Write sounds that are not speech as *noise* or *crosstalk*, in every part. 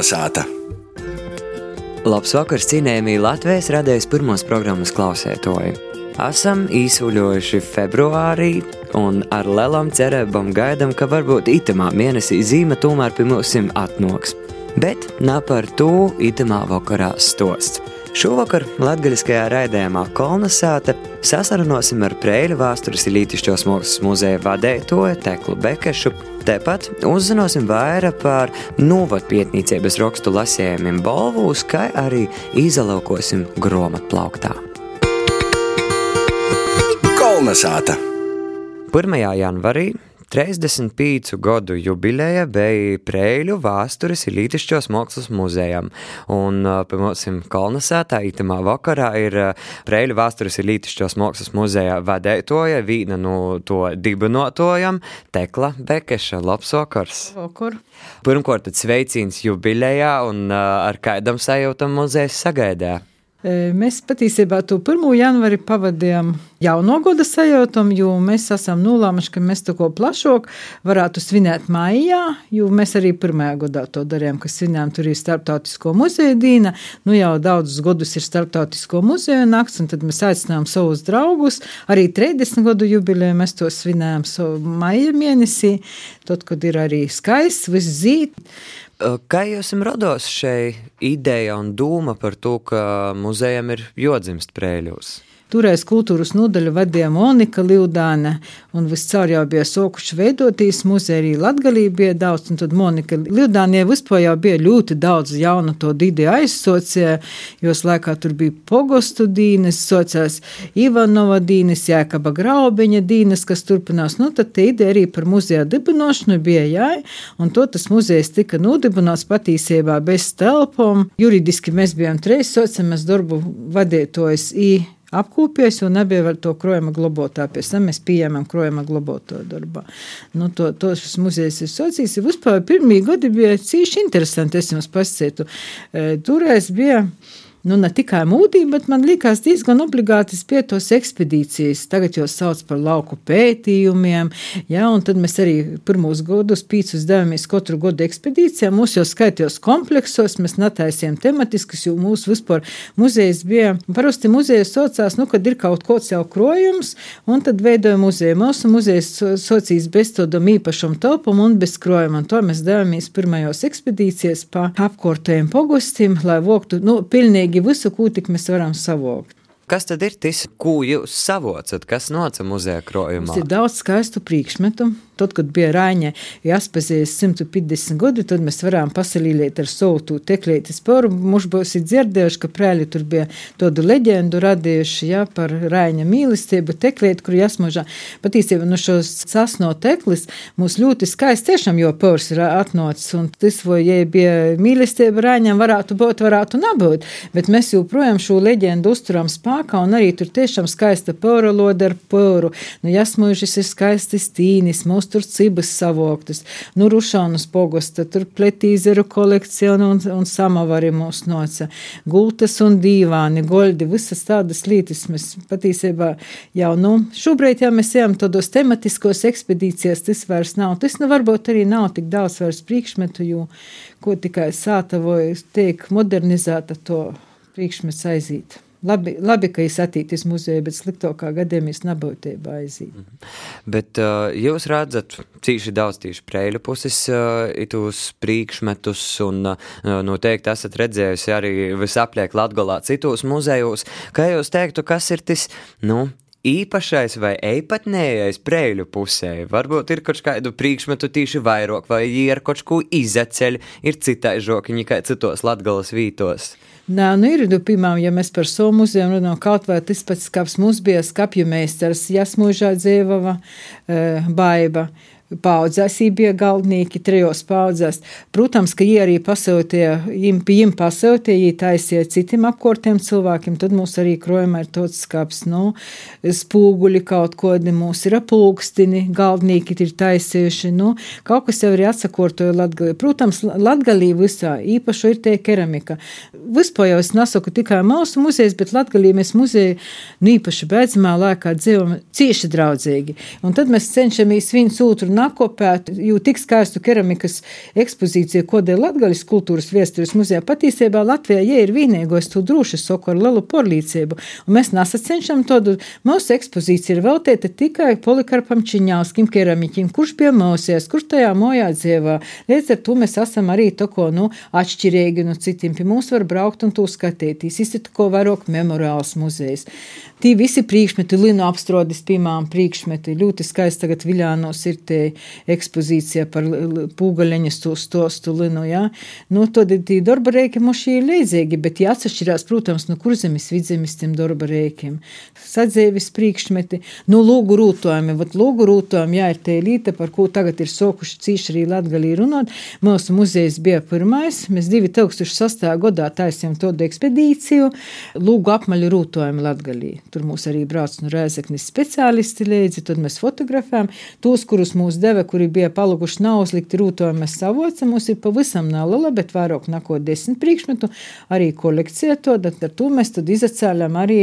Kalnasāta! Labs vakars, cienējamie Latvijas radējas pirmos programmas klausētoji. Esam īsuļojuši februārī un ar lielām cerībām gaidām, ka varbūt itamā mēnesī zīme tomēr pie mums atnoks. Bet nā par to itamā vakarā stosts. Šovakar latgaļiskajā raidījumā Kolnasāte sasarunāsim ar Prēļu vēstures Lītišķos mākslas muzeja vadētoju Teklu Bekešu. Tāpat uzzināsim vairāk par novadpietnīcības rakstu lasījumiem Bolvūs, kā arī izalaukosim grāmatplauktā. Kolnasāta! 1. janvarī 35 gadu jubileja bija Prēļu vēstures Lītišķos mākslas muzejam. Un, piemēram, Kalnasētā itamā vakarā ir Prēļu vēstures Lītišķos mākslas muzeja vadētoja, vīna no to dibinotojam, Tekla Bekeša. Labs vakars! Vakar. Pirmkārt, tad sveicīns jubilejā un ar kādam sajūtam muzejas sagaidē. Mēs patiesībā to 1. janvāri pavadījām jauno gada sajūtam, jo mēs esam nolēmuši, ka mēs to ko plašāk varētu svinēt maijā, jo mēs arī pirmajā gadā to darījām, ka svinējām tur ir starptautisko muzeju dīna. Nu jau daudzus gadus ir starptautisko muzeju nakts, un tad mēs aicinājām savus draugus. Arī 30 gadu jubileju mēs to svinējām maija mēnesī, tad, kad ir arī skaists, viss zīt. Kā jums rados šī ideja un doma par to, ka muzejam ir jodzimst prēļos? Toreiz kultūras nodaļu vadīja Monika Liudāne, un viscaur jau bija sokuši veidotīs muzeja, arī Latgalī bija daudz, un tad Monika Liudānie vispār jau bija ļoti daudz jaunu to didi aizsocē, jos laikā tur bija pogostu dīnes, sociās Ivanova dīnes, Jēkaba Graubeņa dīnes, kas turpinās, nu tad te ideja arī par muzeja dibinošanu bija jāj, un to tas muzejs tika nodibināts patīsībā bez telpom. Juridiski mēs bijām treis sociāmies darbu vadītājs I apkūpies, un nebija vēl to krojuma glabotā. Pēc tam mēs pieņemam krojuma globoto darbā. Nu, to, to šis muzejs ir socijas. Vispār pirmie gadi bija cīši interesanti, es jums pasacītu. Toreiz bija nu, ne tikai mūdība, bet man likās diezgan obligāti spietos ekspedīcijas. Tagad jau sauc par lauku pētījumiem, ja, un tad mēs arī pirmos gadus pīcus devāmies katru gadu ekspedīcijā. Mūs jau skaitījos kompleksos, mēs netaisījām tematiskus, jo mūsu vispār muzejs bija, parasti muzejs saucās, nu, kad ir kaut kāds jau krojums, un tad veidoja muzeju. Mūsu muzejs socijas bez tādam īpašam telpam un bez krojuma, un to mēs devāmies pirmajos ekspedīcijas pa apkortajiem pogustim, lai voktu, nu, pilnīgi pilnīgi visu, ko tik mēs varam savokt. Kas tad ir tas, ko jūs savocat, kas noca muzeja krojumā? Mums ir daudz skaistu priekšmetu, Tad, kad bija Raņa jāspazīs 150 gadu, tad mēs varējām pasalīlēt ar savu teklīti sporu. Mums būs dzirdējuši, ka prēļi tur bija tādu leģendu radījuši, jā, par Raņa mīlestību teklīti, kur jāsmažā. Patīstība, nu šos sasno teklis mūs ļoti skaisti tiešām, jo pors ir atnocis, un tas, vai, ja bija mīlestība Raņam, varētu būt, varētu nebūt, bet mēs joprojām šo leģendu uzturam spākā, un arī tur tiešām skaista poroloda ar poru. Nu, jāsmažas ir skaisti stīnis, mūsu tur cibas savoktas, nu, rušānas pogosta, tur pletīzeru kolekcija un, un, un samavari mūs noca, gultas un dīvāni, goldi, visas tādas lītis mēs patīsībā jau, nu, šobrīd jau mēs ejam tādos tematiskos ekspedīcijās, tas vairs nav, tas nu varbūt arī nav tik daudz vairs priekšmetu, jo, ko tikai sātavoja, tiek modernizēta to priekšmets aizīt. Labi, labi, ka jūs attīstīties muzejā, bet sliktākā gadījumā jūs nebūtībā aiziet. Mm -hmm. Bet uh, jūs redzat cīši daudz tieši prēļu puses uh, itus priekšmetus un uh, noteikti esat redzējusi arī visapliek Latgolā citos muzejos. Kā jūs teiktu, kas ir tas, nu, īpašais vai eipatnējais prēļu pusē. Varbūt ir kaut kādu priekšmetu tīši vairāk, vai ir kaut ko izaceļ, ir citai žokiņi, kā citos latgalas vītos. Nē, nu ir, nu, piemēram, ja mēs par savu muzeju runājam, kaut vai tas pats skats mums bija skapju meistars Jasmužā Dzēvava uh, Baiba paudzēs, galdnieki trijos paudzēs. Protams, ka viņi arī pasūtīja, viņiem pasūtīja, viņi taisīja citiem apkortiem cilvēkiem, tad mums arī krojumā ir tāds skats, nu, spūguļi kaut kādi, mums ir apūkstini, galdnieki ir taisījuši, nu, kaut kas jau ir atsakortoja Latgalī. Protams, Latgalī visā īpaši ir tie keramika. Vispār jau es nesaku tikai mūsu muzejs, bet Latgalī mēs muzeju, nu, īpaši beidzamā laikā dzīvojam cieši draudzīgi. Un tad mēs cenšamies viens otru nakopēt, jo tik skaistu keramikas ekspozīciju, ko dēļ Latgaļas kultūras viestures muzejā patiesībā Latvijā, ja ir vienīgos, tu droši saku ar lielu porlīcību, un mēs nesacenšam to, mūsu ekspozīcija ir veltīta tikai Polikarpam Čiņāskim keramiķim, kurš pie mūsies, kurš tajā mojā dzīvā. Līdz ar to mēs esam arī to, ko, nu, atšķirīgi no citiem, pie mums var braukt un to skatīties. Tas ir ko vairāk memoriāls muzejs. Tī visi priekšmeti, linu apstrādes, piemēram, priekšmeti. Ļoti skaisti tagad Viļānos ir tie ekspozīcija par pūgaļeņas to stostu linu, jā. Nu, tad tī darba reiki mums ir leidzīgi, bet jāatsašķirās, protams, no kurzemes vidzemes tiem darba reikiem. Sadzēvis priekšmeti, nu, lūgu rūtojumi, vat lūgu rūtojumi, jā, ir tie līta, par ko tagad ir sokuši cīši arī Latgalī runāt. Mūsu muzejs bija pirmais, mēs 2006. gadā taisījām to ekspedīciju, lūgu apmaļu rūtojumi Latgalī. Tur mūs arī brauc no Rēzeknis speciālisti līdzi, tad mēs fotografējam. Tos, kurus mūs deva, kuri bija palikuši nav uzlikti rūtojumi, mēs savocam, mums ir pavisam neliela, bet vairāk nako desmit priekšmetu, arī kolekcija to, tad ar to mēs tad izacēlam arī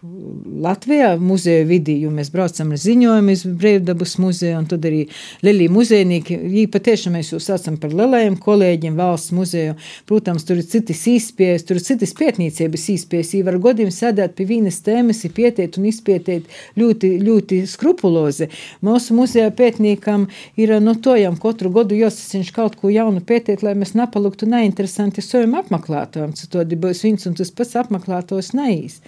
Latvijā muzeja vidī, jo mēs braucam ar ziņojumu iz Brīvdabas muzeju, un tad arī Lelī muzejnieki, viņi patiešām mēs jūs saucam par lielajiem kolēģiem valsts muzeju. Protams, tur ir citas īspējas, tur ir citas pētniecības īspējas, viņi var godīgi sēdēt pie vienas tēmas, ir pietiet un izpietiet ļoti, ļoti skrupulozi. Mūsu muzeja pētniekam ir no nu, tojam katru gadu jāsasiņš kaut ko jaunu pētīt, lai mēs nepaliktu neinteresanti saviem apmeklētājiem, citādi būs viens un tas pats apmeklētājs neīs.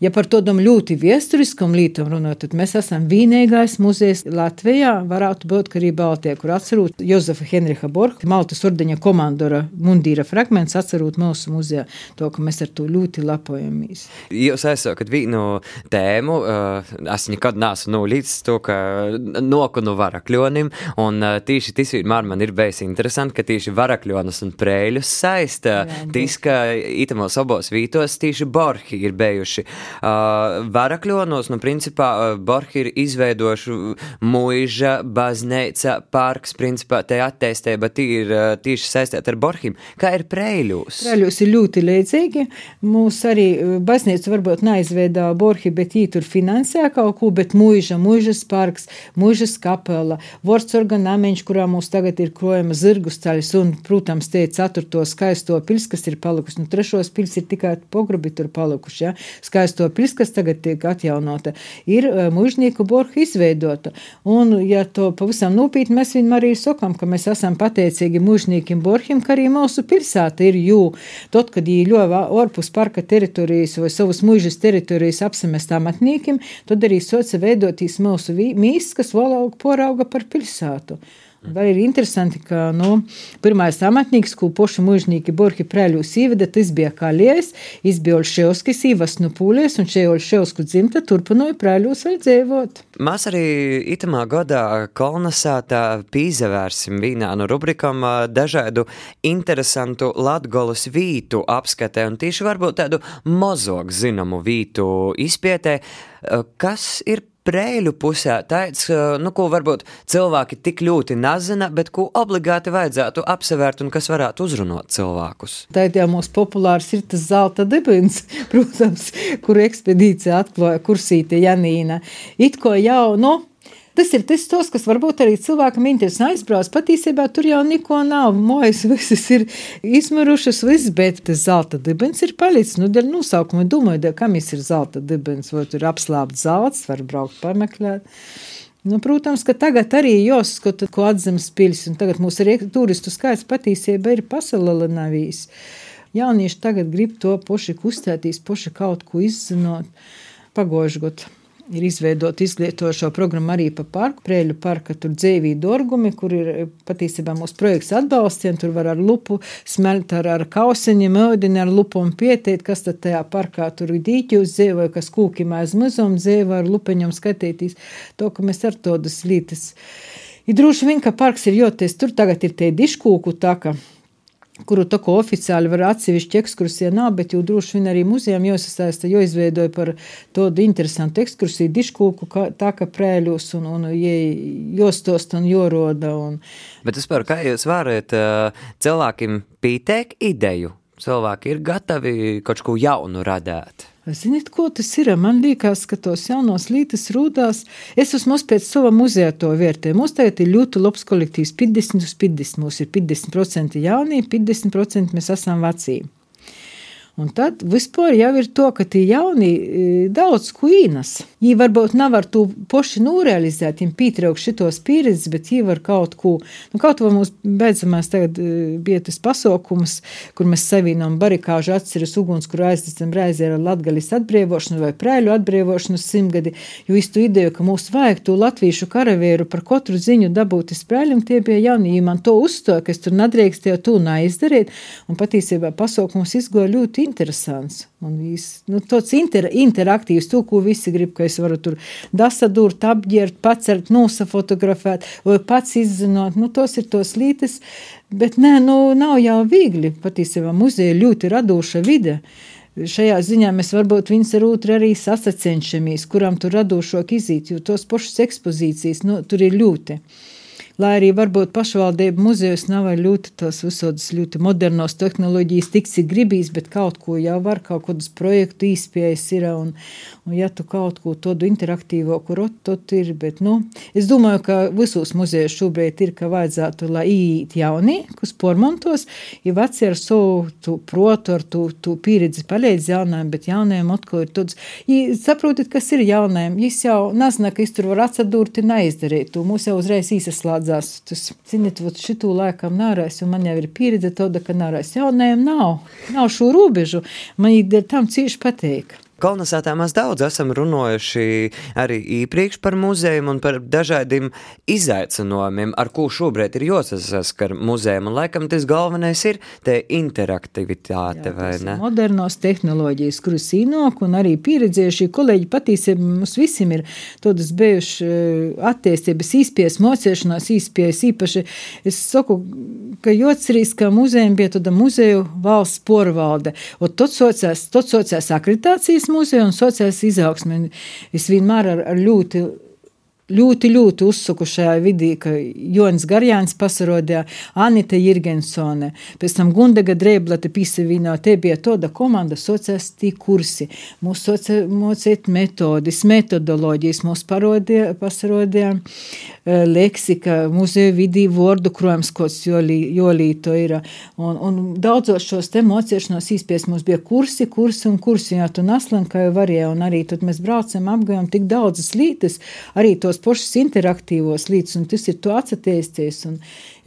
Ja par tādām ļoti vēsturiskām lietām runājot, tad mēs esam vienīgais muzejs Latvijā, varētu būt arī Baltijā, kur atcerot Jozefa Henriha Borga, Maltas ordeņa komandora mundīra fragments, atcerot mūsu muzejā, to, ka mēs ar to ļoti lepojamies. Jūs aizsākat vienu tēmu, uh, es nekad neesmu nolīdz to, ka nokunu varakļonim, un uh, tīši tas vienmēr man ir bijis interesanti, ka tīši varakļonus un prēļus saista, tis, ka itamos abos vītos tīši borhi ir bijuši. Uh, Varakļonos, nu, principā, uh, Borhi ir izveidojuši mūža, baznīca, parks, principā, te attīstība ir uh, tieši saistīta ar Borhim. Kā ir Preiļūs? Preiļūs ir ļoti līdzīgi. Mūs arī baznīca varbūt neizveidā Borhi, bet viņi tur finansē kaut ko, bet mūža, mūžas parks, mūžas kapela, Vorsorga namiņš, kurā mums tagad ir krojama zirgu staļas un, protams, te ceturto skaisto pils, kas ir palikusi. Nu, trešos pils ir tikai pogrubi tur palikuši, ja? Skaisto to pils, kas tagad tiek atjaunota, ir eh, mužnieku borha izveidota. Un, ja to pavisam nopietni mēs viņam arī sakām, ka mēs esam pateicīgi mužniekiem borhim, ka arī mūsu pilsēta ir jū. Tad, kad viņi ļova orpus parka teritorijas vai savas mužas teritorijas apsamest amatniekiem, tad arī soca veidotīs mūsu mīsas, kas valauga porauga par pilsētu. Vēl ir interesanti, ka nu, pirmais amatnieks, ko poši mužnieki Borhi Preļus īveda, tas bija Kaļies, izbija Olševskis, īvas no Pūlies, un šeit Olševsku dzimta turpināja Preļus vēl dzīvot. Mēs arī itamā gadā kolonizētā pīzavērsim vīnā no rubrikam dažādu interesantu latgolas vītu apskatē, un tieši varbūt tādu mozog zinamu vītu izpietē, kas ir prēļu pusē tāds, nu, ko varbūt cilvēki tik ļoti nezina, bet ko obligāti vajadzētu apsevērt un kas varētu uzrunāt cilvēkus. Tā ir mūsu populārs ir tas zelta dibins, *laughs* protams, kur ekspedīcija atklāja kursīte Janīna. It ko jau, nu, Tas ir tas, tos, kas varbūt arī cilvēkam interesē aizbrauc. Patiesībā tur jau neko nav. Mojas visas ir izmirušas, viss, bet tas zelta dibens ir palicis. Nu, dēļ nosaukuma domāju, dēļ, kam ir zelta dibens, vai tur apslāpt zelts, var braukt pameklēt. Nu, protams, ka tagad arī jāskata, ko atzemes pils, un tagad mūsu turistu skaits patiesībā ir pasaulinājis. Jaunieši tagad grib to poši kustēties, poši kaut ko izzinot. Pagojuši gadu ir izveidota izlietošo programmu arī pa parku, Prēļu parka, tur dzīvī dorgumi, kur ir patiesībā mūsu projekts atbalstiem, tur var ar lupu smelt ar, ar kausiņiem, ēdini ar lupu un pieteikt, kas tad tajā parkā tur ir dīķi uz dzīvoja, kas kūki mēs muzum dzīvoja ar lupeņiem skatītīs, to, ka mēs ar todas lītas. Ir droši vien, ka parks ir joties, tur tagad ir tie diškūku taka kuru tā kā oficiāli var atsevišķi ekskursija nav, bet jau droši vien arī muzejām jāsasaista, jo izveidoja par tādu interesantu ekskursiju diškūku, tā kā prēļus un, un jostost un joroda. Un... Bet paru, kā jūs varat cilvēkiem pītēk ideju? Cilvēki ir gatavi kaut ko jaunu radīt. Ziniet, ko tas ir? Man liekas, ka tos jaunos lītas rūdās. Es esmu pēc sava muzeja to vērtēju. Mums tagad ir ļoti labs kolektīvs, 50 uz 50. Mums ir 50% jaunie, 50% mēs esam vecī. Un tad vispār jau ir to, ka tie jauni e, daudz ko īnas. Viņi varbūt nav ar to poši norealizēt, viņiem pietraukt šitos pieredzes, bet viņi var kaut ko, nu kaut vai mums beidzamās tagad e, bija tas pasaukums, kur mēs savīnām barikāžu atceras uguns, kur aizdedzam reizē ar latgalis atbrīvošanu vai prēļu atbrīvošanu simtgadi, jo īstu ideju, ka mums vajag to latviešu karavieru par katru ziņu dabūt iz prēļiem, tie bija jauni, ja man to uzstoja, ka es tur nedrīkstēju to neizdarīt, un patiesībā pasaukums izgoja ļoti interesants. Un viss, nu, tāds inter, interaktīvs, to, ko visi grib, ka es varu tur dasadurt, apģērt, pacert, nosafotografēt, vai pats izzinot. Nu, tos ir tos lītes, bet nē, nu, nav jau viegli. Patiesībā muzeja ļoti radoša vide. Šajā ziņā mēs varbūt viens ar otru arī sasacenšamies, kuram tur radošāk iziet, jo tos pašas ekspozīcijas, nu, tur ir ļoti lai arī varbūt pašvaldību muzejos nav ļoti tos visodas ļoti modernos tehnoloģijas, tik cik gribīs, bet kaut ko jau var, kaut kādus projektu īspējas ir, un, un ja tu kaut ko tādu interaktīvo, kur tot ir, bet, nu, es domāju, ka visos muzejos šobrīd ir, ka vajadzētu, lai īīt jauni, kas pormontos, ja veci ar savu tu protu, ar tu, tu pieredzi palīdz jaunajiem, bet jaunajiem atkal ir tāds, ja saprotat, kas ir jaunajiem, jis jau nezina, ka es tur var atsadurti neizdarīt, tu mūs jau uzreiz īsaslādz slēdzās. Tas, ziniet, šitū laikam nārēs, un man jau ir pieredze tāda, ka nārēs jaunajiem nav. Nav šo robežu. Man ir tam cieši patīk. Kolonizētā mēs daudz esam runājuši arī iepriekš par muzeju un par dažādiem izaicinājumiem, ar ko šobrīd ir jāsaskar muzejam. Un laikam tas galvenais ir te interaktivitāte, Jā, vai ne? Modernos tehnoloģijas, kuras īnok un arī pieredzējušie kolēģi patiesībā mums visiem ir tādas bijušas eh, attiecības, īspies, mocēšanās, īspies īpaši. Es saku, ka jocerīs, ka muzejiem bija tāda muzeju valsts porvalde. Un tot sociās akreditācijas muzeja un sociālās izaugsme. Es vienmēr ar, ar ļoti ļoti, ļoti uzsuku šajā vidī, ka Jonas Garjāns pasarodīja Anita Jirgensone, pēc tam Gundega Dreiblata pisavīnā, te bija toda komanda sociālisti kursi, mūs mocēt metodis, metodoloģijas, mūs parodīja, pasarodīja e, leksika, muzeja vidī vordu krojums, kods jolī, jolīto ir, un, un daudzos šos te mocēšanos īspies mums bija kursi, kursi un kursi, jā, tu naslanka jau varēja, un arī tad mēs braucam, apgājām tik daudzas lītes, arī tos pašus interaktīvos līdz, un tas ir to. Un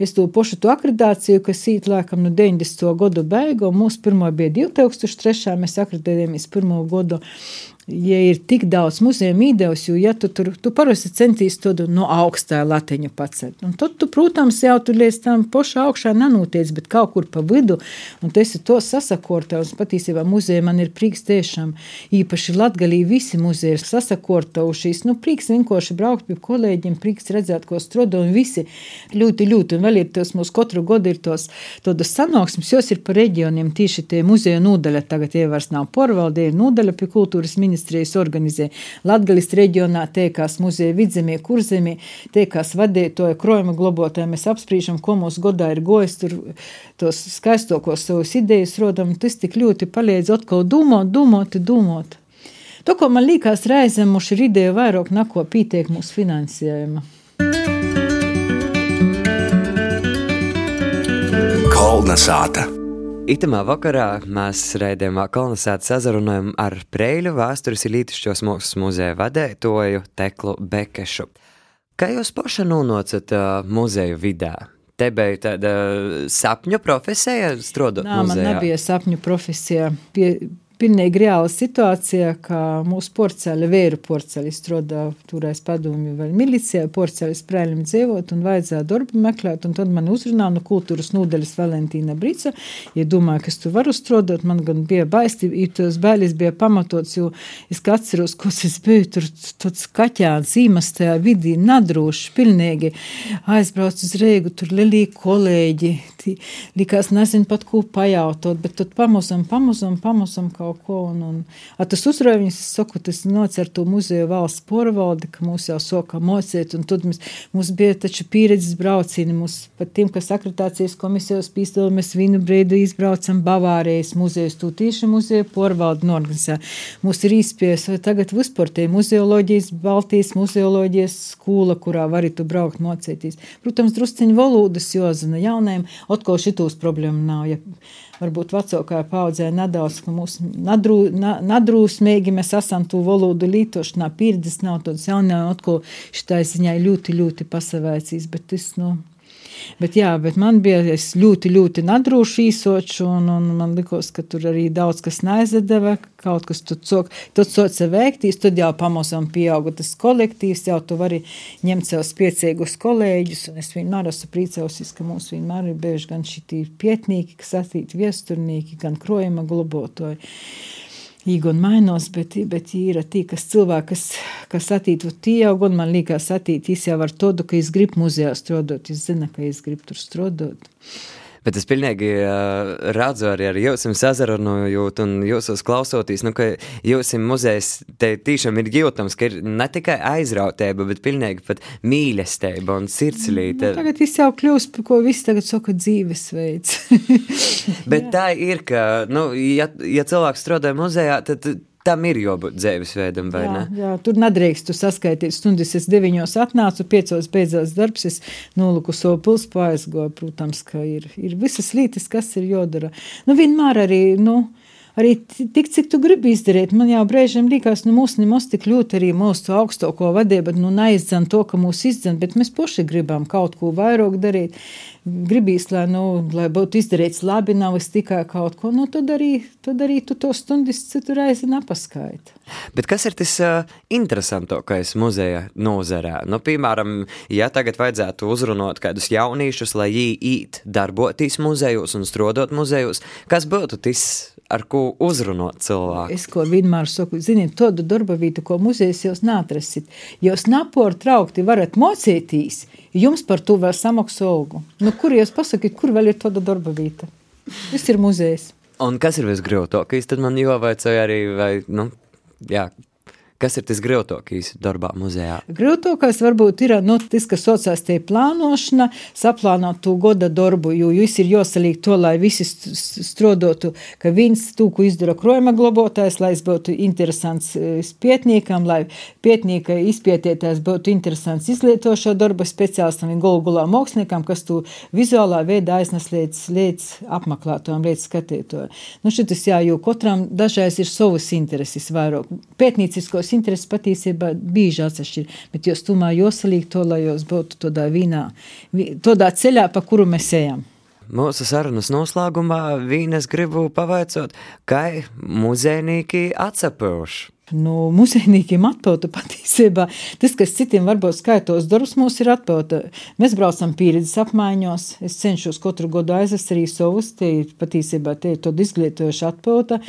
es to pašu to akreditāciju, kas īt laikam no 90. gadu beigu, un mūsu pirmo bija 2003. mēs akreditējāmies pirmo gadu ja ir tik daudz muzeja īdeus, jo, ja tu tur tu parasti centīs to no augstā latiņa pacelt, un tad, tu, protams, jau tur līdz tam poša augšā nenotiec, bet kaut kur pa vidu, un tas ir to sasakortavs, patiesībā muzeja man ir prieks tiešām, īpaši Latgalī visi muzeji ir sasakortavušies, nu, prieks vienkārši braukt pie kolēģiem, prieks redzēt, ko strodo, un visi ļoti, ļoti, un vēl ir tos mūsu katru godu ir tos, todas sanāksmes, jos ir pa reģioniem, tieši tie muzeja nūdaļa tagad ievars nav porvaldē, ir nūdaļa pie kultūras ministrijas, ministrijas organizē. Latgalis reģionā tiekās muzeja vidzemie, kurzemie, tiekās vadītoja, krojuma globotāji. Mēs apspriežam, ko mūsu godā ir gojis, tur tos skaistokos savus idejas rodam. Tas tik ļoti palīdz atkal domāt, domāt, domāt. To, ko man liekas, reizēm mums ir ideja vairāk nako pītiek mūsu finansējuma. Kolna sāta. Itamā vakarā mēs raidījumā kolonizētu sazarunājam ar Preļu vēstures ilītišķos mūsu muzeja vadētoju Teklu Bekešu. Kā jūs paša nonācat uh, muzeju vidē? Te bija tāda sapņu profesija, strādājot. Nā, man nebija sapņu profesija. Pie, pilnīgi reāla situācija, ka mūsu porceļa, vēru porceļa strādā turēs padomju vai milicijā, porceļa sprēļiem dzīvot un vajadzēja darbu meklēt, tad man uzrunā no kultūras nūdeļas Valentīna Brica, ja domāju, ka es tur varu strādāt, man gan bija baisti, ja tos bailes bija pamatots, jo es atceros, ko es biju tur tāds kaķāns īmas tajā vidī, nadrošs, pilnīgi aizbrauc uz Rēgu, tur lelī kolēģi, likās nezinu pat ko pajautot, bet tad pamazam, pamazam, pamazam kaut kaut ko. Un, un, a, tas viņus, es saku, tas nocer to muzeju valsts porvaldi, ka mūs jau soka mocēt, un tad mēs, mums bija taču pieredzes braucieni, mums pat tiem, kas akreditācijas komisijos pīstoli, mēs vīnu brīdu izbraucam Bavārijas muzejus, tū tieši muzeju porvaldi norganizē. Mums ir īspies, tagad tie muzeoloģijas, Baltijas muzeoloģijas skola, kurā vari tu braukt mocēties. Protams, drusciņi valodas jozina jaunajiem, atkal šitos problēmu nav. Ja varbūt vecākajā paudzē nedaudz, ka mūs nadrū, na, nadrūsmīgi mēs esam to valodu lītošanā, pieredzes nav tāds jaunā, atkal šitai ziņai ļoti, ļoti pasavēcīs, bet tas, nu, Bet, jā, bet man bija ļoti, ļoti nadrūši īsoči, un, un man likās, ka tur arī daudz kas neaizdeva, kaut kas tur cok, tad soca veiktīs, tad jau pamazām pieauga tas kolektīvs, jau tu vari ņemt sev spiecīgus kolēģus, un es vienmēr esmu priecausies, ka mums vienmēr ir bijuši gan šitī pietnīki, kas atīt viesturnīki, gan krojuma globotoji īgi un mainos, bet, bet ir tie, kas cilvēki, kas, kas atīt uz tieaugu, un man liekas, atīt, es jau ar to, ka es gribu muzejā strādāt, es zinu, ka es gribu tur strādāt. Bet es pilnīgi uh, redzu arī ar jums sazarunojot un jūsos klausoties, nu, ka jūsu muzejs te tiešām ir jūtams, ka ir ne tikai aizrautība, bet pilnīgi pat mīlestība un sirdslīte. Nu, tagad viss jau kļūst, ko viss tagad saka dzīvesveids. *laughs* *laughs* bet tā ir, ka, nu, ja, ja cilvēks strādā muzejā, tad Tam ir jābūt dzīvesveidam, vai jā, ne? Jā, tur nedrīkst saskaitīt stundas. Es deviņos atnācu, piecos beidzās darbs, es noliku savu pulsu aizgoju. Protams, ka ir, ir visas lietas, kas ir jādara. Nu, vienmēr arī, nu, arī tik, cik tu gribi izdarīt. Man jau brīžiem likās, nu, mūsu nemaz tik ļoti arī mūsu augstāko vadību, nu, neizdzen to, ka mūs izdzen, bet mēs paši gribam kaut ko vairāk darīt gribīs, lai, nu, lai būtu izdarīts labi, nav es tikai kaut ko, nu, tad arī, tad arī tu to stundas citu reizi nepaskaiti. Bet kas ir tas uh, interesantākais muzeja nozarē? Nu, piemēram, ja tagad vajadzētu uzrunāt kādus jauniešus, lai viņi īt darbotīs muzejos un strodot muzejos, kas būtu tas, ar ko uzrunāt cilvēku? Es ko vienmēr saku, ziniet, tādu darba vietu, ko muzejs jūs neatrasit. Jūs napārtraukti varat mocētīs, jums par to vēl samaksu algu. Nu, kur jūs pasakāt, kur vēl ir tāda darba vieta? Tas ir muzejs. Un kas ir visgrūtākais? Tad man jāvaicāja arī, vai, nu, jā, Kas ir tas grūtākais darbā muzejā? Grūtākais varbūt ir nu, tas, kas saucās tie plānošana, saplānot to goda darbu, jo viss ir jāsalīk to, lai visi strodotu, ka viens to, ko izdara krojuma glabotājs, lai es būtu interesants e, pietniekam, lai pietnieka izpietietājs būtu interesants izlietošo darba speciālistam un golgulā māksliniekam, kas to vizuālā veidā aiznes līdz, līdz apmeklētājiem, līdz skatītājiem. Nu, šitas jā, jo katram dažreiz ir savas intereses vairāk. Pētniecisko savas intereses patiesībā bieži atsevišķi, bet jūs tomēr josalīgi to, lai jūs būtu tādā vīnā, tādā ceļā, pa kuru mēs ejam. Mūsu sarunas noslēgumā vīnes gribu pavaicot, kā muzejnīki atsapūši. Nu, muzejniekiem atpūta *laughs* patiesībā. Tas, kas citiem varbūt skaitos darbs, mums ir atpūta. Mēs braucam pieredzes apmaiņos. Es cenšos katru gadu aizvest arī savus. Te ir patiesībā te ir tāda izglītojoša atpūta.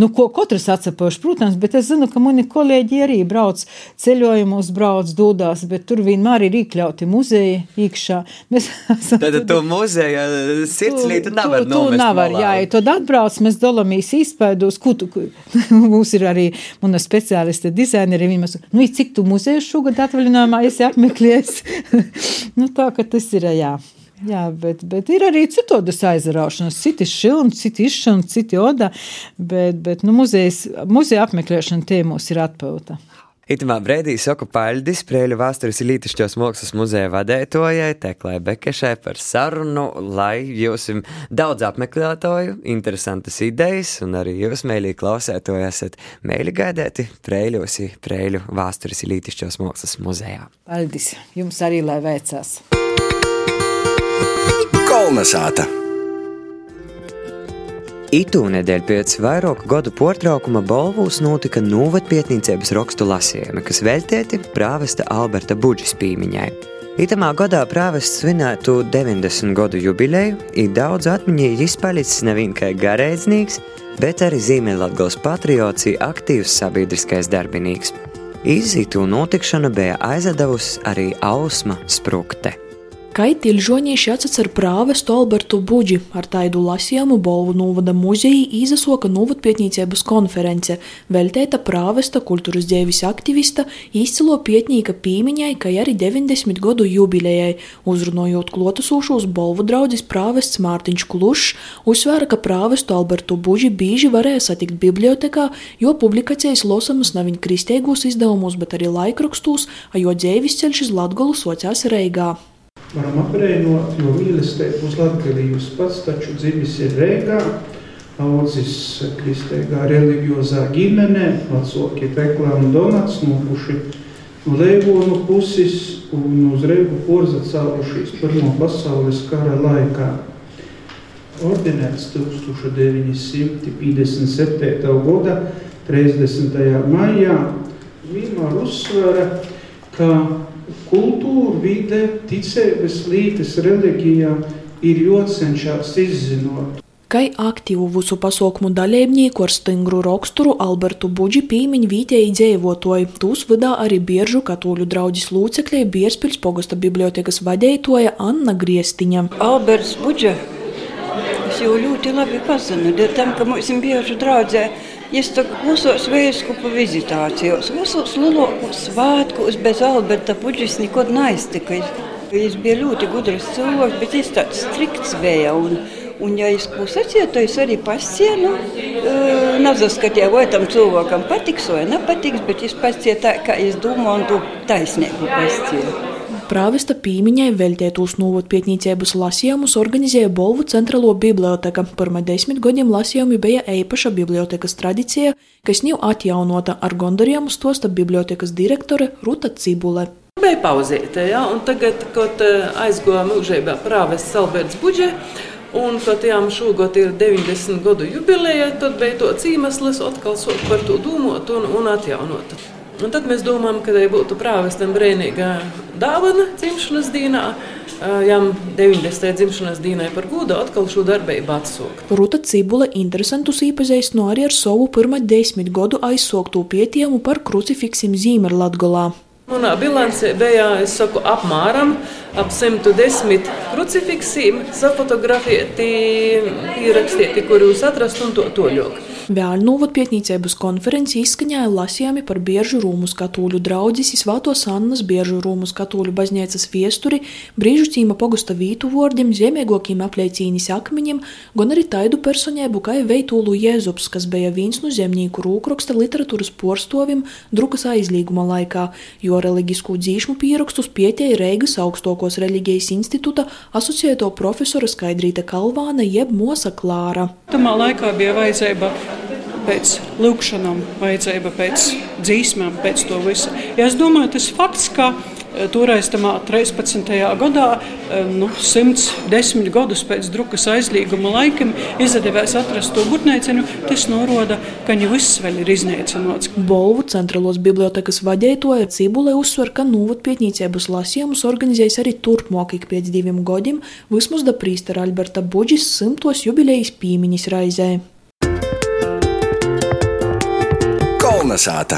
Nu, ko katrs atsapauš, protams, bet es zinu, ka mani kolēģi arī brauc ceļojumos, brauc dūdās, bet tur vienmēr ir iekļauti muzeji iekšā. Mēs. *laughs* Tad tu muzeja sirdslītu nevar nomest. Tu nevar, jā, ja tad atbrauc, mēs dalāmies izpēdos, kutu, *laughs* mums ir arī, un speciālisti, dizaineri. Viņi mums saka, nu, cik tu muzeju šogad atvaļinājumā esi apmeklējis? *laughs* nu, tā, ka tas ir, jā. Jā, bet, bet ir arī citādas aizraušanas, citi šilni, citi izšana, citi oda, bet, bet nu, muzeja apmeklēšana tēmos ir atpauta. Itamā brīdī saku paļdis Prēļu vēstures Lītišķos mākslas muzeja vadētojai Teklai Bekešai par sarunu, lai jūs daudz apmeklētoju, interesantas idejas un arī jūs, mēlī klausētoji, esat mēlī gaidēti Prēļos, Prēļu vēstures Lītišķos mākslas muzejā. Paļdis, jums arī lai veicās! Kolnesāta! Itū nedēļ pēc vairāku gadu portraukuma Bolvūs notika novatpietnīcības rakstu lasījumi, kas veltēti prāvesta Alberta Budžas pīmiņai. Itamā gadā prāvests svinētu 90 gadu jubileju, ir daudz atmiņīgi izpalicis nevien kā garēdznieks, bet arī Ziemeļlatgals patriots aktīvs sabiedriskais darbinīgs. Izītu notikšanu bija aizdevusi arī Ausma Sprukte. Kai tilžoņieši atceras prāvestu Albertu Buģi. Ar taidu lasījumu Bolvu novada muzeja īzasoka novadpietnīcības konference, veltēta prāvesta kultūras dzēvis aktivista, izcilo pietnīka pīmiņai, kā arī 90 gadu jubilejai, uzrunojot klotasūšos Bolvu draudzes prāvests Mārtiņš Klušs, uzsvēra, ka prāvestu Albertu Buģi bīži varēja satikt bibliotekā, jo publikācijas losamas nav viņa kristīgos izdevumos, bet arī laikrakstos, jo dzēvis ceļš uz Latgolu sociās Reigā varam aprēķināt, jo mīlestība uz Latvijas pats taču dzimis ir Rīgā. Audzis kristīgā reliģiozā ģimenē, vecāki Tekla un Donats nopuši no Leivonu puses un uz Reigu porzacālušies Pirmo pasaules kara laikā. Ordinēts 1957. gada 30. maijā vienmēr uzsvera, ka kultūra, vide, ticības lītes reliģijā ir ļoti cenšas izzinot. Kai aktīvu visu pasaukumu dalībnieku ar stingru raksturu Albertu Budži pīmiņu vietēji dzīvotoji, tūs vidā arī biežu katoļu draudzes lūcekļai Bierspils pogosta bibliotekas vadētoja Anna Griestiņa. Alberts Budža, es jau ļoti labi pazinu, dēļ tam, ka mums biežu draudzē Es klausos vēskupa vizitācijos, visos lielākos svētkos bez Alberta Puģis nekad neiztika. Viņš bija ļoti gudrs cilvēks, bet viņš tāds strikts bija. Un, un ja es sacīju, tad es arī pascienu. Uh, Nezaskatīju, vai tam cilvēkam patiks vai nepatiks, bet es pascienu tā, kā es domāju, un to taisnību pascienu. Prāvesta pīmiņai veltētos novotpietnīcības lasījumus organizēja Bolvu centrālo biblioteka. Pirmā desmit gadiem lasījumi bija īpaša bibliotekas tradīcija, kas nav atjaunota ar gondariem stosta bibliotekas direktore Ruta Cibule. Bija pauzīte, ja, un tagad, kad aizgoja mūžībā prāvests Alberts Budžē, Un, kad jām šogad ir 90 gadu jubileja, tad bija tāds iemesls atkal par to domāt un, un atjaunot. Un tad mēs domājam, ka tai būtu prāvestam brīvīga dāvana dzimšanas dienā. Jām 90. dzimšanas dienai par godu atkal šo darbību atsūkt. Ruta Cibule interesantus iepazīstino arī ar savu pirmā desmit gadu aizsāktu pētījumu par krucifiksim Zīmerlatgolā. Manā bilancē bija saku, apmēram ap 110 krucifiksiem, safotografēti, pierakstīti, kurus atrast un to toļok. Vēļnūvat pietnīcības konferenci izskaņāja lasījumi par biežu rūmus katoļu draudzis, Svētos Annas biežu rūmus katoļu baznīcas viesturi, brīžu cīma pogusta vītu vārdiem, ziemiegokiem apleicīnis akmeņiem, gan arī taidu personēbu kā Veitūlu Jēzups, kas bija viens no zemnieku rūkroksta literatūras porstovim drukas aizlīguma laikā, jo reliģisku dzīšmu pierakstus pietēja Reigas augstokos reliģijas institūta asociēto profesora Skaidrīta Kalvāna jeb Mosa Klāra. Tamā laikā bija vajadzība pēc lūkšanām, vajadzība pēc dzīsmām, pēc to visa. Ja es domāju, tas fakts, ka eh, toreiz, 13. gadā, eh, nu, 110 gadus pēc drukas aizlieguma laikam, izdevās atrast to būtnēcinu, tas norāda, ka ne viss vēl ir iznīcināts. Bolvu centrālos bibliotekas vadītāja Cibule uzsver, ka novotpietnīcības lasījumus organizēs arī turpmāk ik pēc diviem gadiem, vismaz da prīstera Alberta Budžis simtos jubilejas pīmiņas raizē. Kalnasāta.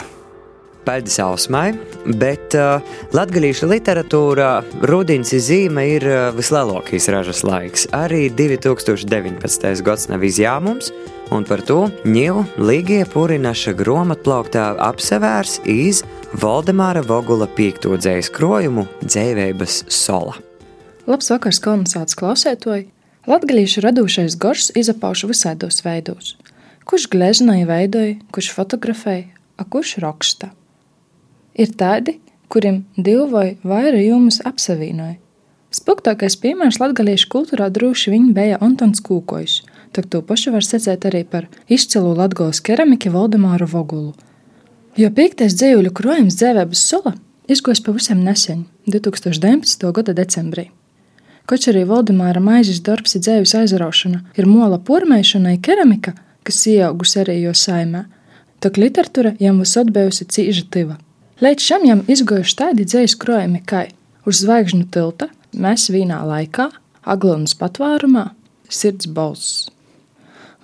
Paldies Ausmai, bet uh, latgadījuša literatūrā rudens zīme ir uh, vislielākais ražas laiks. Arī 2019. gads nav izņēmums, un par to ņēmu Līgie Purinaša grāmatplauktā apsevērs iz Valdemāra Vogula piekto dzējas krojumu Dzēvības sola. Labs vakars, kolonizācijas klausētoji! Latgadījuša radošais gors izapauša visādos veidos. Kurš gleznoja, veidoja, kurš fotografēja, a kurš raksta? Ir tādi, kuriem divi vai vairāk jūmas apsavienoja. Spilgtākais piemērs latgaliešu kultūrā droši vien bija Antons Kūkojs, tad to pašu var secēt arī par izcilu latgales keramiku Valdemāru Vogulu. Jo piektais dzīvuļu krojums dzēvēbas sola izgojis pavisam nesen, 2019. gada decembrī. Koč arī Valdemāra maizes darbs ir dzēvis aizraušana, ir mola pormēšana, keramika, kas ieaugusi arī jo saimē, tak literatūra jam visur bijusi cīža tiva. Līdz šim jam izgojuši tādi dzīslu krojumi, kā uz zvaigžņu tilta, mēs vīnā laikā, Aglonas patvērumā, sirds balss.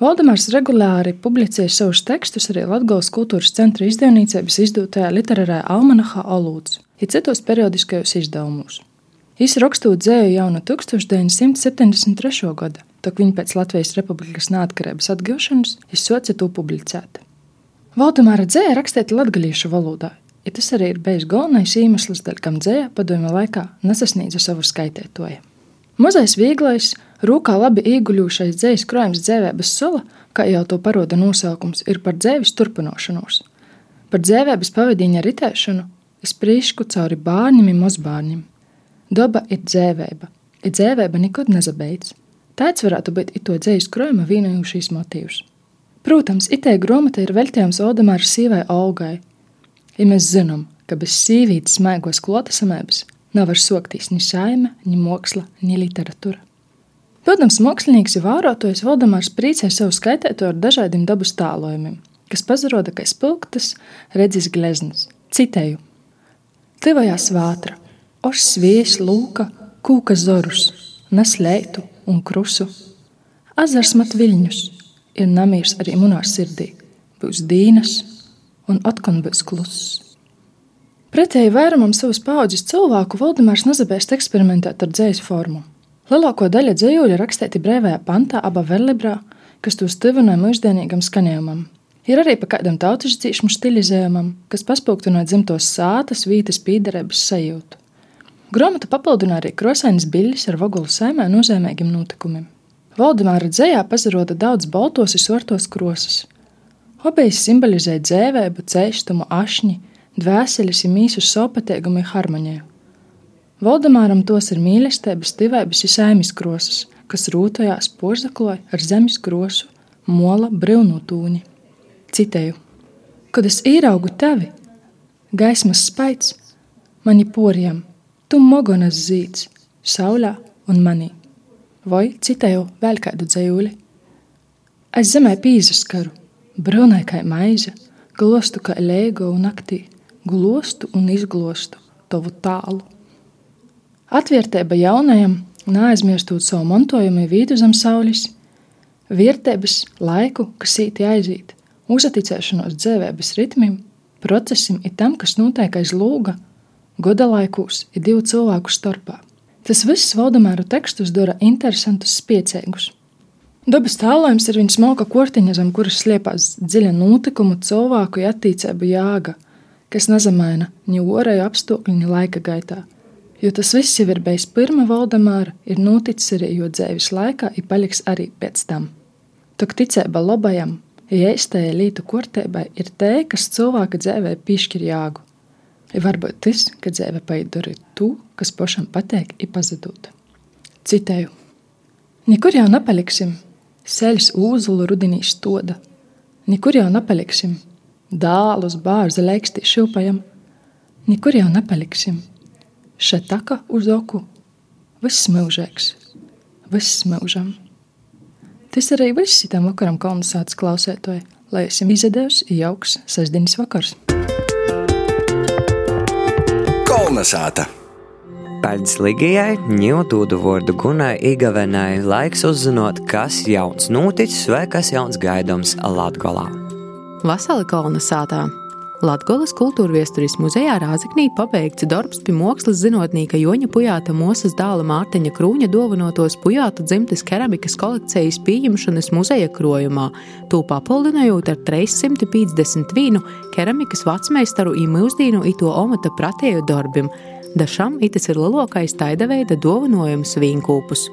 Valdemārs regulāri publicēja savus tekstus arī Latvijas kultūras centra izdevniecības izdotajā literārajā almanahā Olūds, ja citos periodiskajos izdevumos. Viņš rakstot dzēju jau no 1973. gada, tad viņa pēc Latvijas Republikas neatkarības atgūšanas izsoca to publicēt. Valdemāra dzēja rakstīta latgalīšu valodā, ja tas arī ir bijis galvenais iemesls, dēļ kam dzēja padomju laikā nesasniedza savu skaitētoju. Mazais vieglais, rūkā labi ieguļošais dzējas krājums dzēvēbas sola, kā jau to paroda nosaukums, ir par dzēvis turpināšanos. Par dzēvēbas pavadīņa ritēšanu, izprīšku cauri bārņiem un mazbārņiem. Daba ir dzēvēba, ir dzēvēba nekad nezabeidz. Tāds varētu būt it to dzējas krājuma vienojušīs motīvs. Protams, itē grāmata ir veltījums Oldemāra sīvai Olgai. Ja mēs zinām, ka bez sīvītes smēgos klotasamēbas nav var soktīs ni saime, ni māksla, ni literatūra. Protams, mākslinieks ir vārotājs Valdemārs priecē savu skaitēto ar dažādiem dabas tālojumiem, kas pazaroda kā spilgtas redzes gleznas. Citēju: Tivajās vātra, Ošs vies lūka, kūka zorus, nes leitu un krusu. Azars mat viļņus, ir namīrs arī munā sirdī, būs dīnas un atkon būs kluss. Pretēji vairumam savas paudzes cilvēku Valdemārs nezabēst eksperimentēt ar dzējas formu. Lielāko daļu dzējuļu rakstīti brīvajā pantā, abā verlibrā, kas to stivināja mūždienīgam skanējumam. Ir arī pa kādam tautas dzīšmu stilizējumam, kas paspūktina dzimtos sātas, vītas pīderības sajūtu. Grāmata papildina arī krosainas biļļas ar vogulu saimē nozīmīgiem notikumiem. Valdemāra dzējā pazaroda daudz baltos un sortos krosas. Hobijs simbolizē dzēvēbu, cēštumu, ašņi, dvēseles un mīsu sopatīgumu harmoniju. Valdemāram tos ir mīlestības, tivības un saimis krosas, kas rūtojās porzakloja ar zemes krosu, mola brīvnu tūņi. Citēju: Kad es ieraugu tevi, gaismas spaids, mani poriem, Tu mogonas zīds, saulē un manī, vai citēju vēl kādu dzējuli. Es zemē pīzas karu, brūnai kā maize, glostu kā lēgo un naktī, glostu un izglostu tavu tālu. Atvērtība jaunajam, neaizmirstot savu mantojumu vīdu zem saules, vērtības laiku, kas īti aiziet, uzticēšanos dzīvības ritmim, procesim ir tam, kas notiek aiz lūga godalaikos ir divu cilvēku starpā. Tas viss Valdemāra tekstus dara interesantus, spiecīgus. Dabas tālājums ir viņa smalka kortiņa, zem kuras slēpās dziļa notikumu, cilvēku attīstību jāga, kas nezamaina ni orēju apstākļu, laika gaitā. Jo tas viss jau ir bijis pirmā Valdemāra, ir noticis arī jo dzīves laikā, ir paliks arī pēc tam. Tok ticība labajam, ja īstajai lītu kortēbai ir te, kas cilvēka dzīvē piešķir jāgu. Varbūt tas, ka dzīve paidara to, kas pašam patīk, ir pazudot. Citēju: Nekur jau nepaliksim, ceļš uzulu rudenī stoda. Nekur jau nepaliksim, dālus bārza leikstī šūpajam. Nekur jau nepaliksim, šeit taka uz oku. Viss mūžīgs, viss mūžam. Tas arī viss tam vakaram kolonizācijas klausētoji, lai esam izdevusi jauks sestdienas vakars. Kalnasāta. Paldies Ligijai, ņūtūdu vārdu Gunai Igavenai, laiks uzzinot, kas jauns noticis vai kas jauns gaidāms Latgolā. Vasali kolonizātā Latgolas kultūra viesturis muzejā Rāzaknī pabeigts darbs pie mākslas zinātnieka Joņa Pujāta Mosas dāla Mārtiņa Krūņa dāvanotos Pujāta dzimtes keramikas kolekcijas pieņemšanas muzeja krojumā, to papildinājot ar 351 keramikas vecmeistaru i mūsdīnu ito omata pratēju darbim. Dažam itis ir lielākais taida veida dāvinājums vīnkūpus.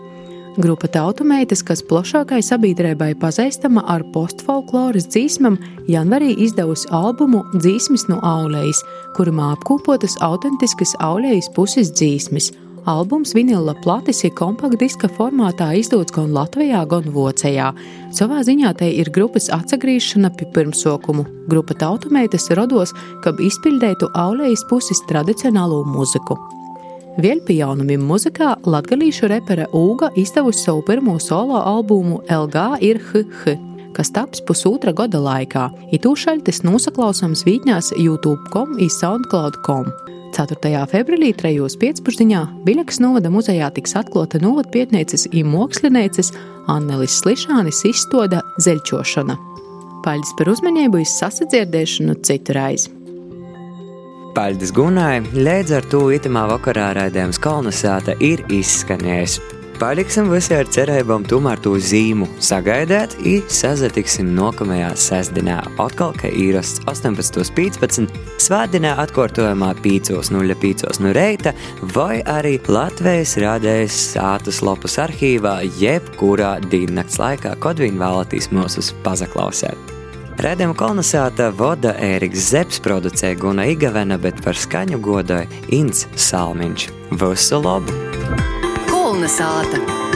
Grupa tautumeitas, kas plašākai sabiedrībai pazīstama ar postfolkloras dzīsmām, janvarī izdevusi albumu Dzīsmis no Aulejas, kurumā apkopotas autentiskas Aulejas puses dzīsmis – Albums vinila platis ir kompaktdiska formātā izdots gan Latvijā, gan Vācijā. Savā ziņā te ir grupas atgriešana pie pirmsokumu. Grupa tautumeitas rados, kad izpildītu aulējas puses tradicionālo muziku. Vēl pie jaunumiem muzikā latgalīšu repere Uga izdevusi savu pirmo solo albumu LG ir HH kas taps pusotra gada laikā. Itūšaļtes nosaklausāms vītņās YouTube.com un SoundCloud.com. 4. februārī 3.5. Biļekas novada muzejā tiks atklāta novatpietnieces un mākslinieces Annelis Slišānis izstoda zeļķošana. Paļģis par uzmanību izsasadzirdēšanu citu reizi. Paldies Gunai, līdz ar to itamā vakarā raidījums Kalnasāta ir izskanējis. Paliksim visi ar cerībām tomēr to zīmu sagaidēt, un sazatiksim nākamajā sestdienā, atkal, ka īrasts 18.15. svētdienā atkārtojumā 5.05 no reita, vai arī Latvijas rādējas sātas lapus arhīvā, jebkurā diennakts laikā, kad vien vēlaties mūsus pazaklausēt. Redzējumu kolonizēta voda Ēriks Zepes producēja Guna Igavena, bet par skaņu godoja Inns Salmiņš. Visu labu! Kolonizēta!